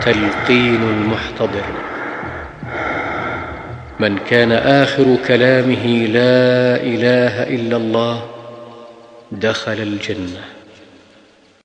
تلقين المحتضر. من كان آخر كلامه لا إله إلا الله دخل الجنة.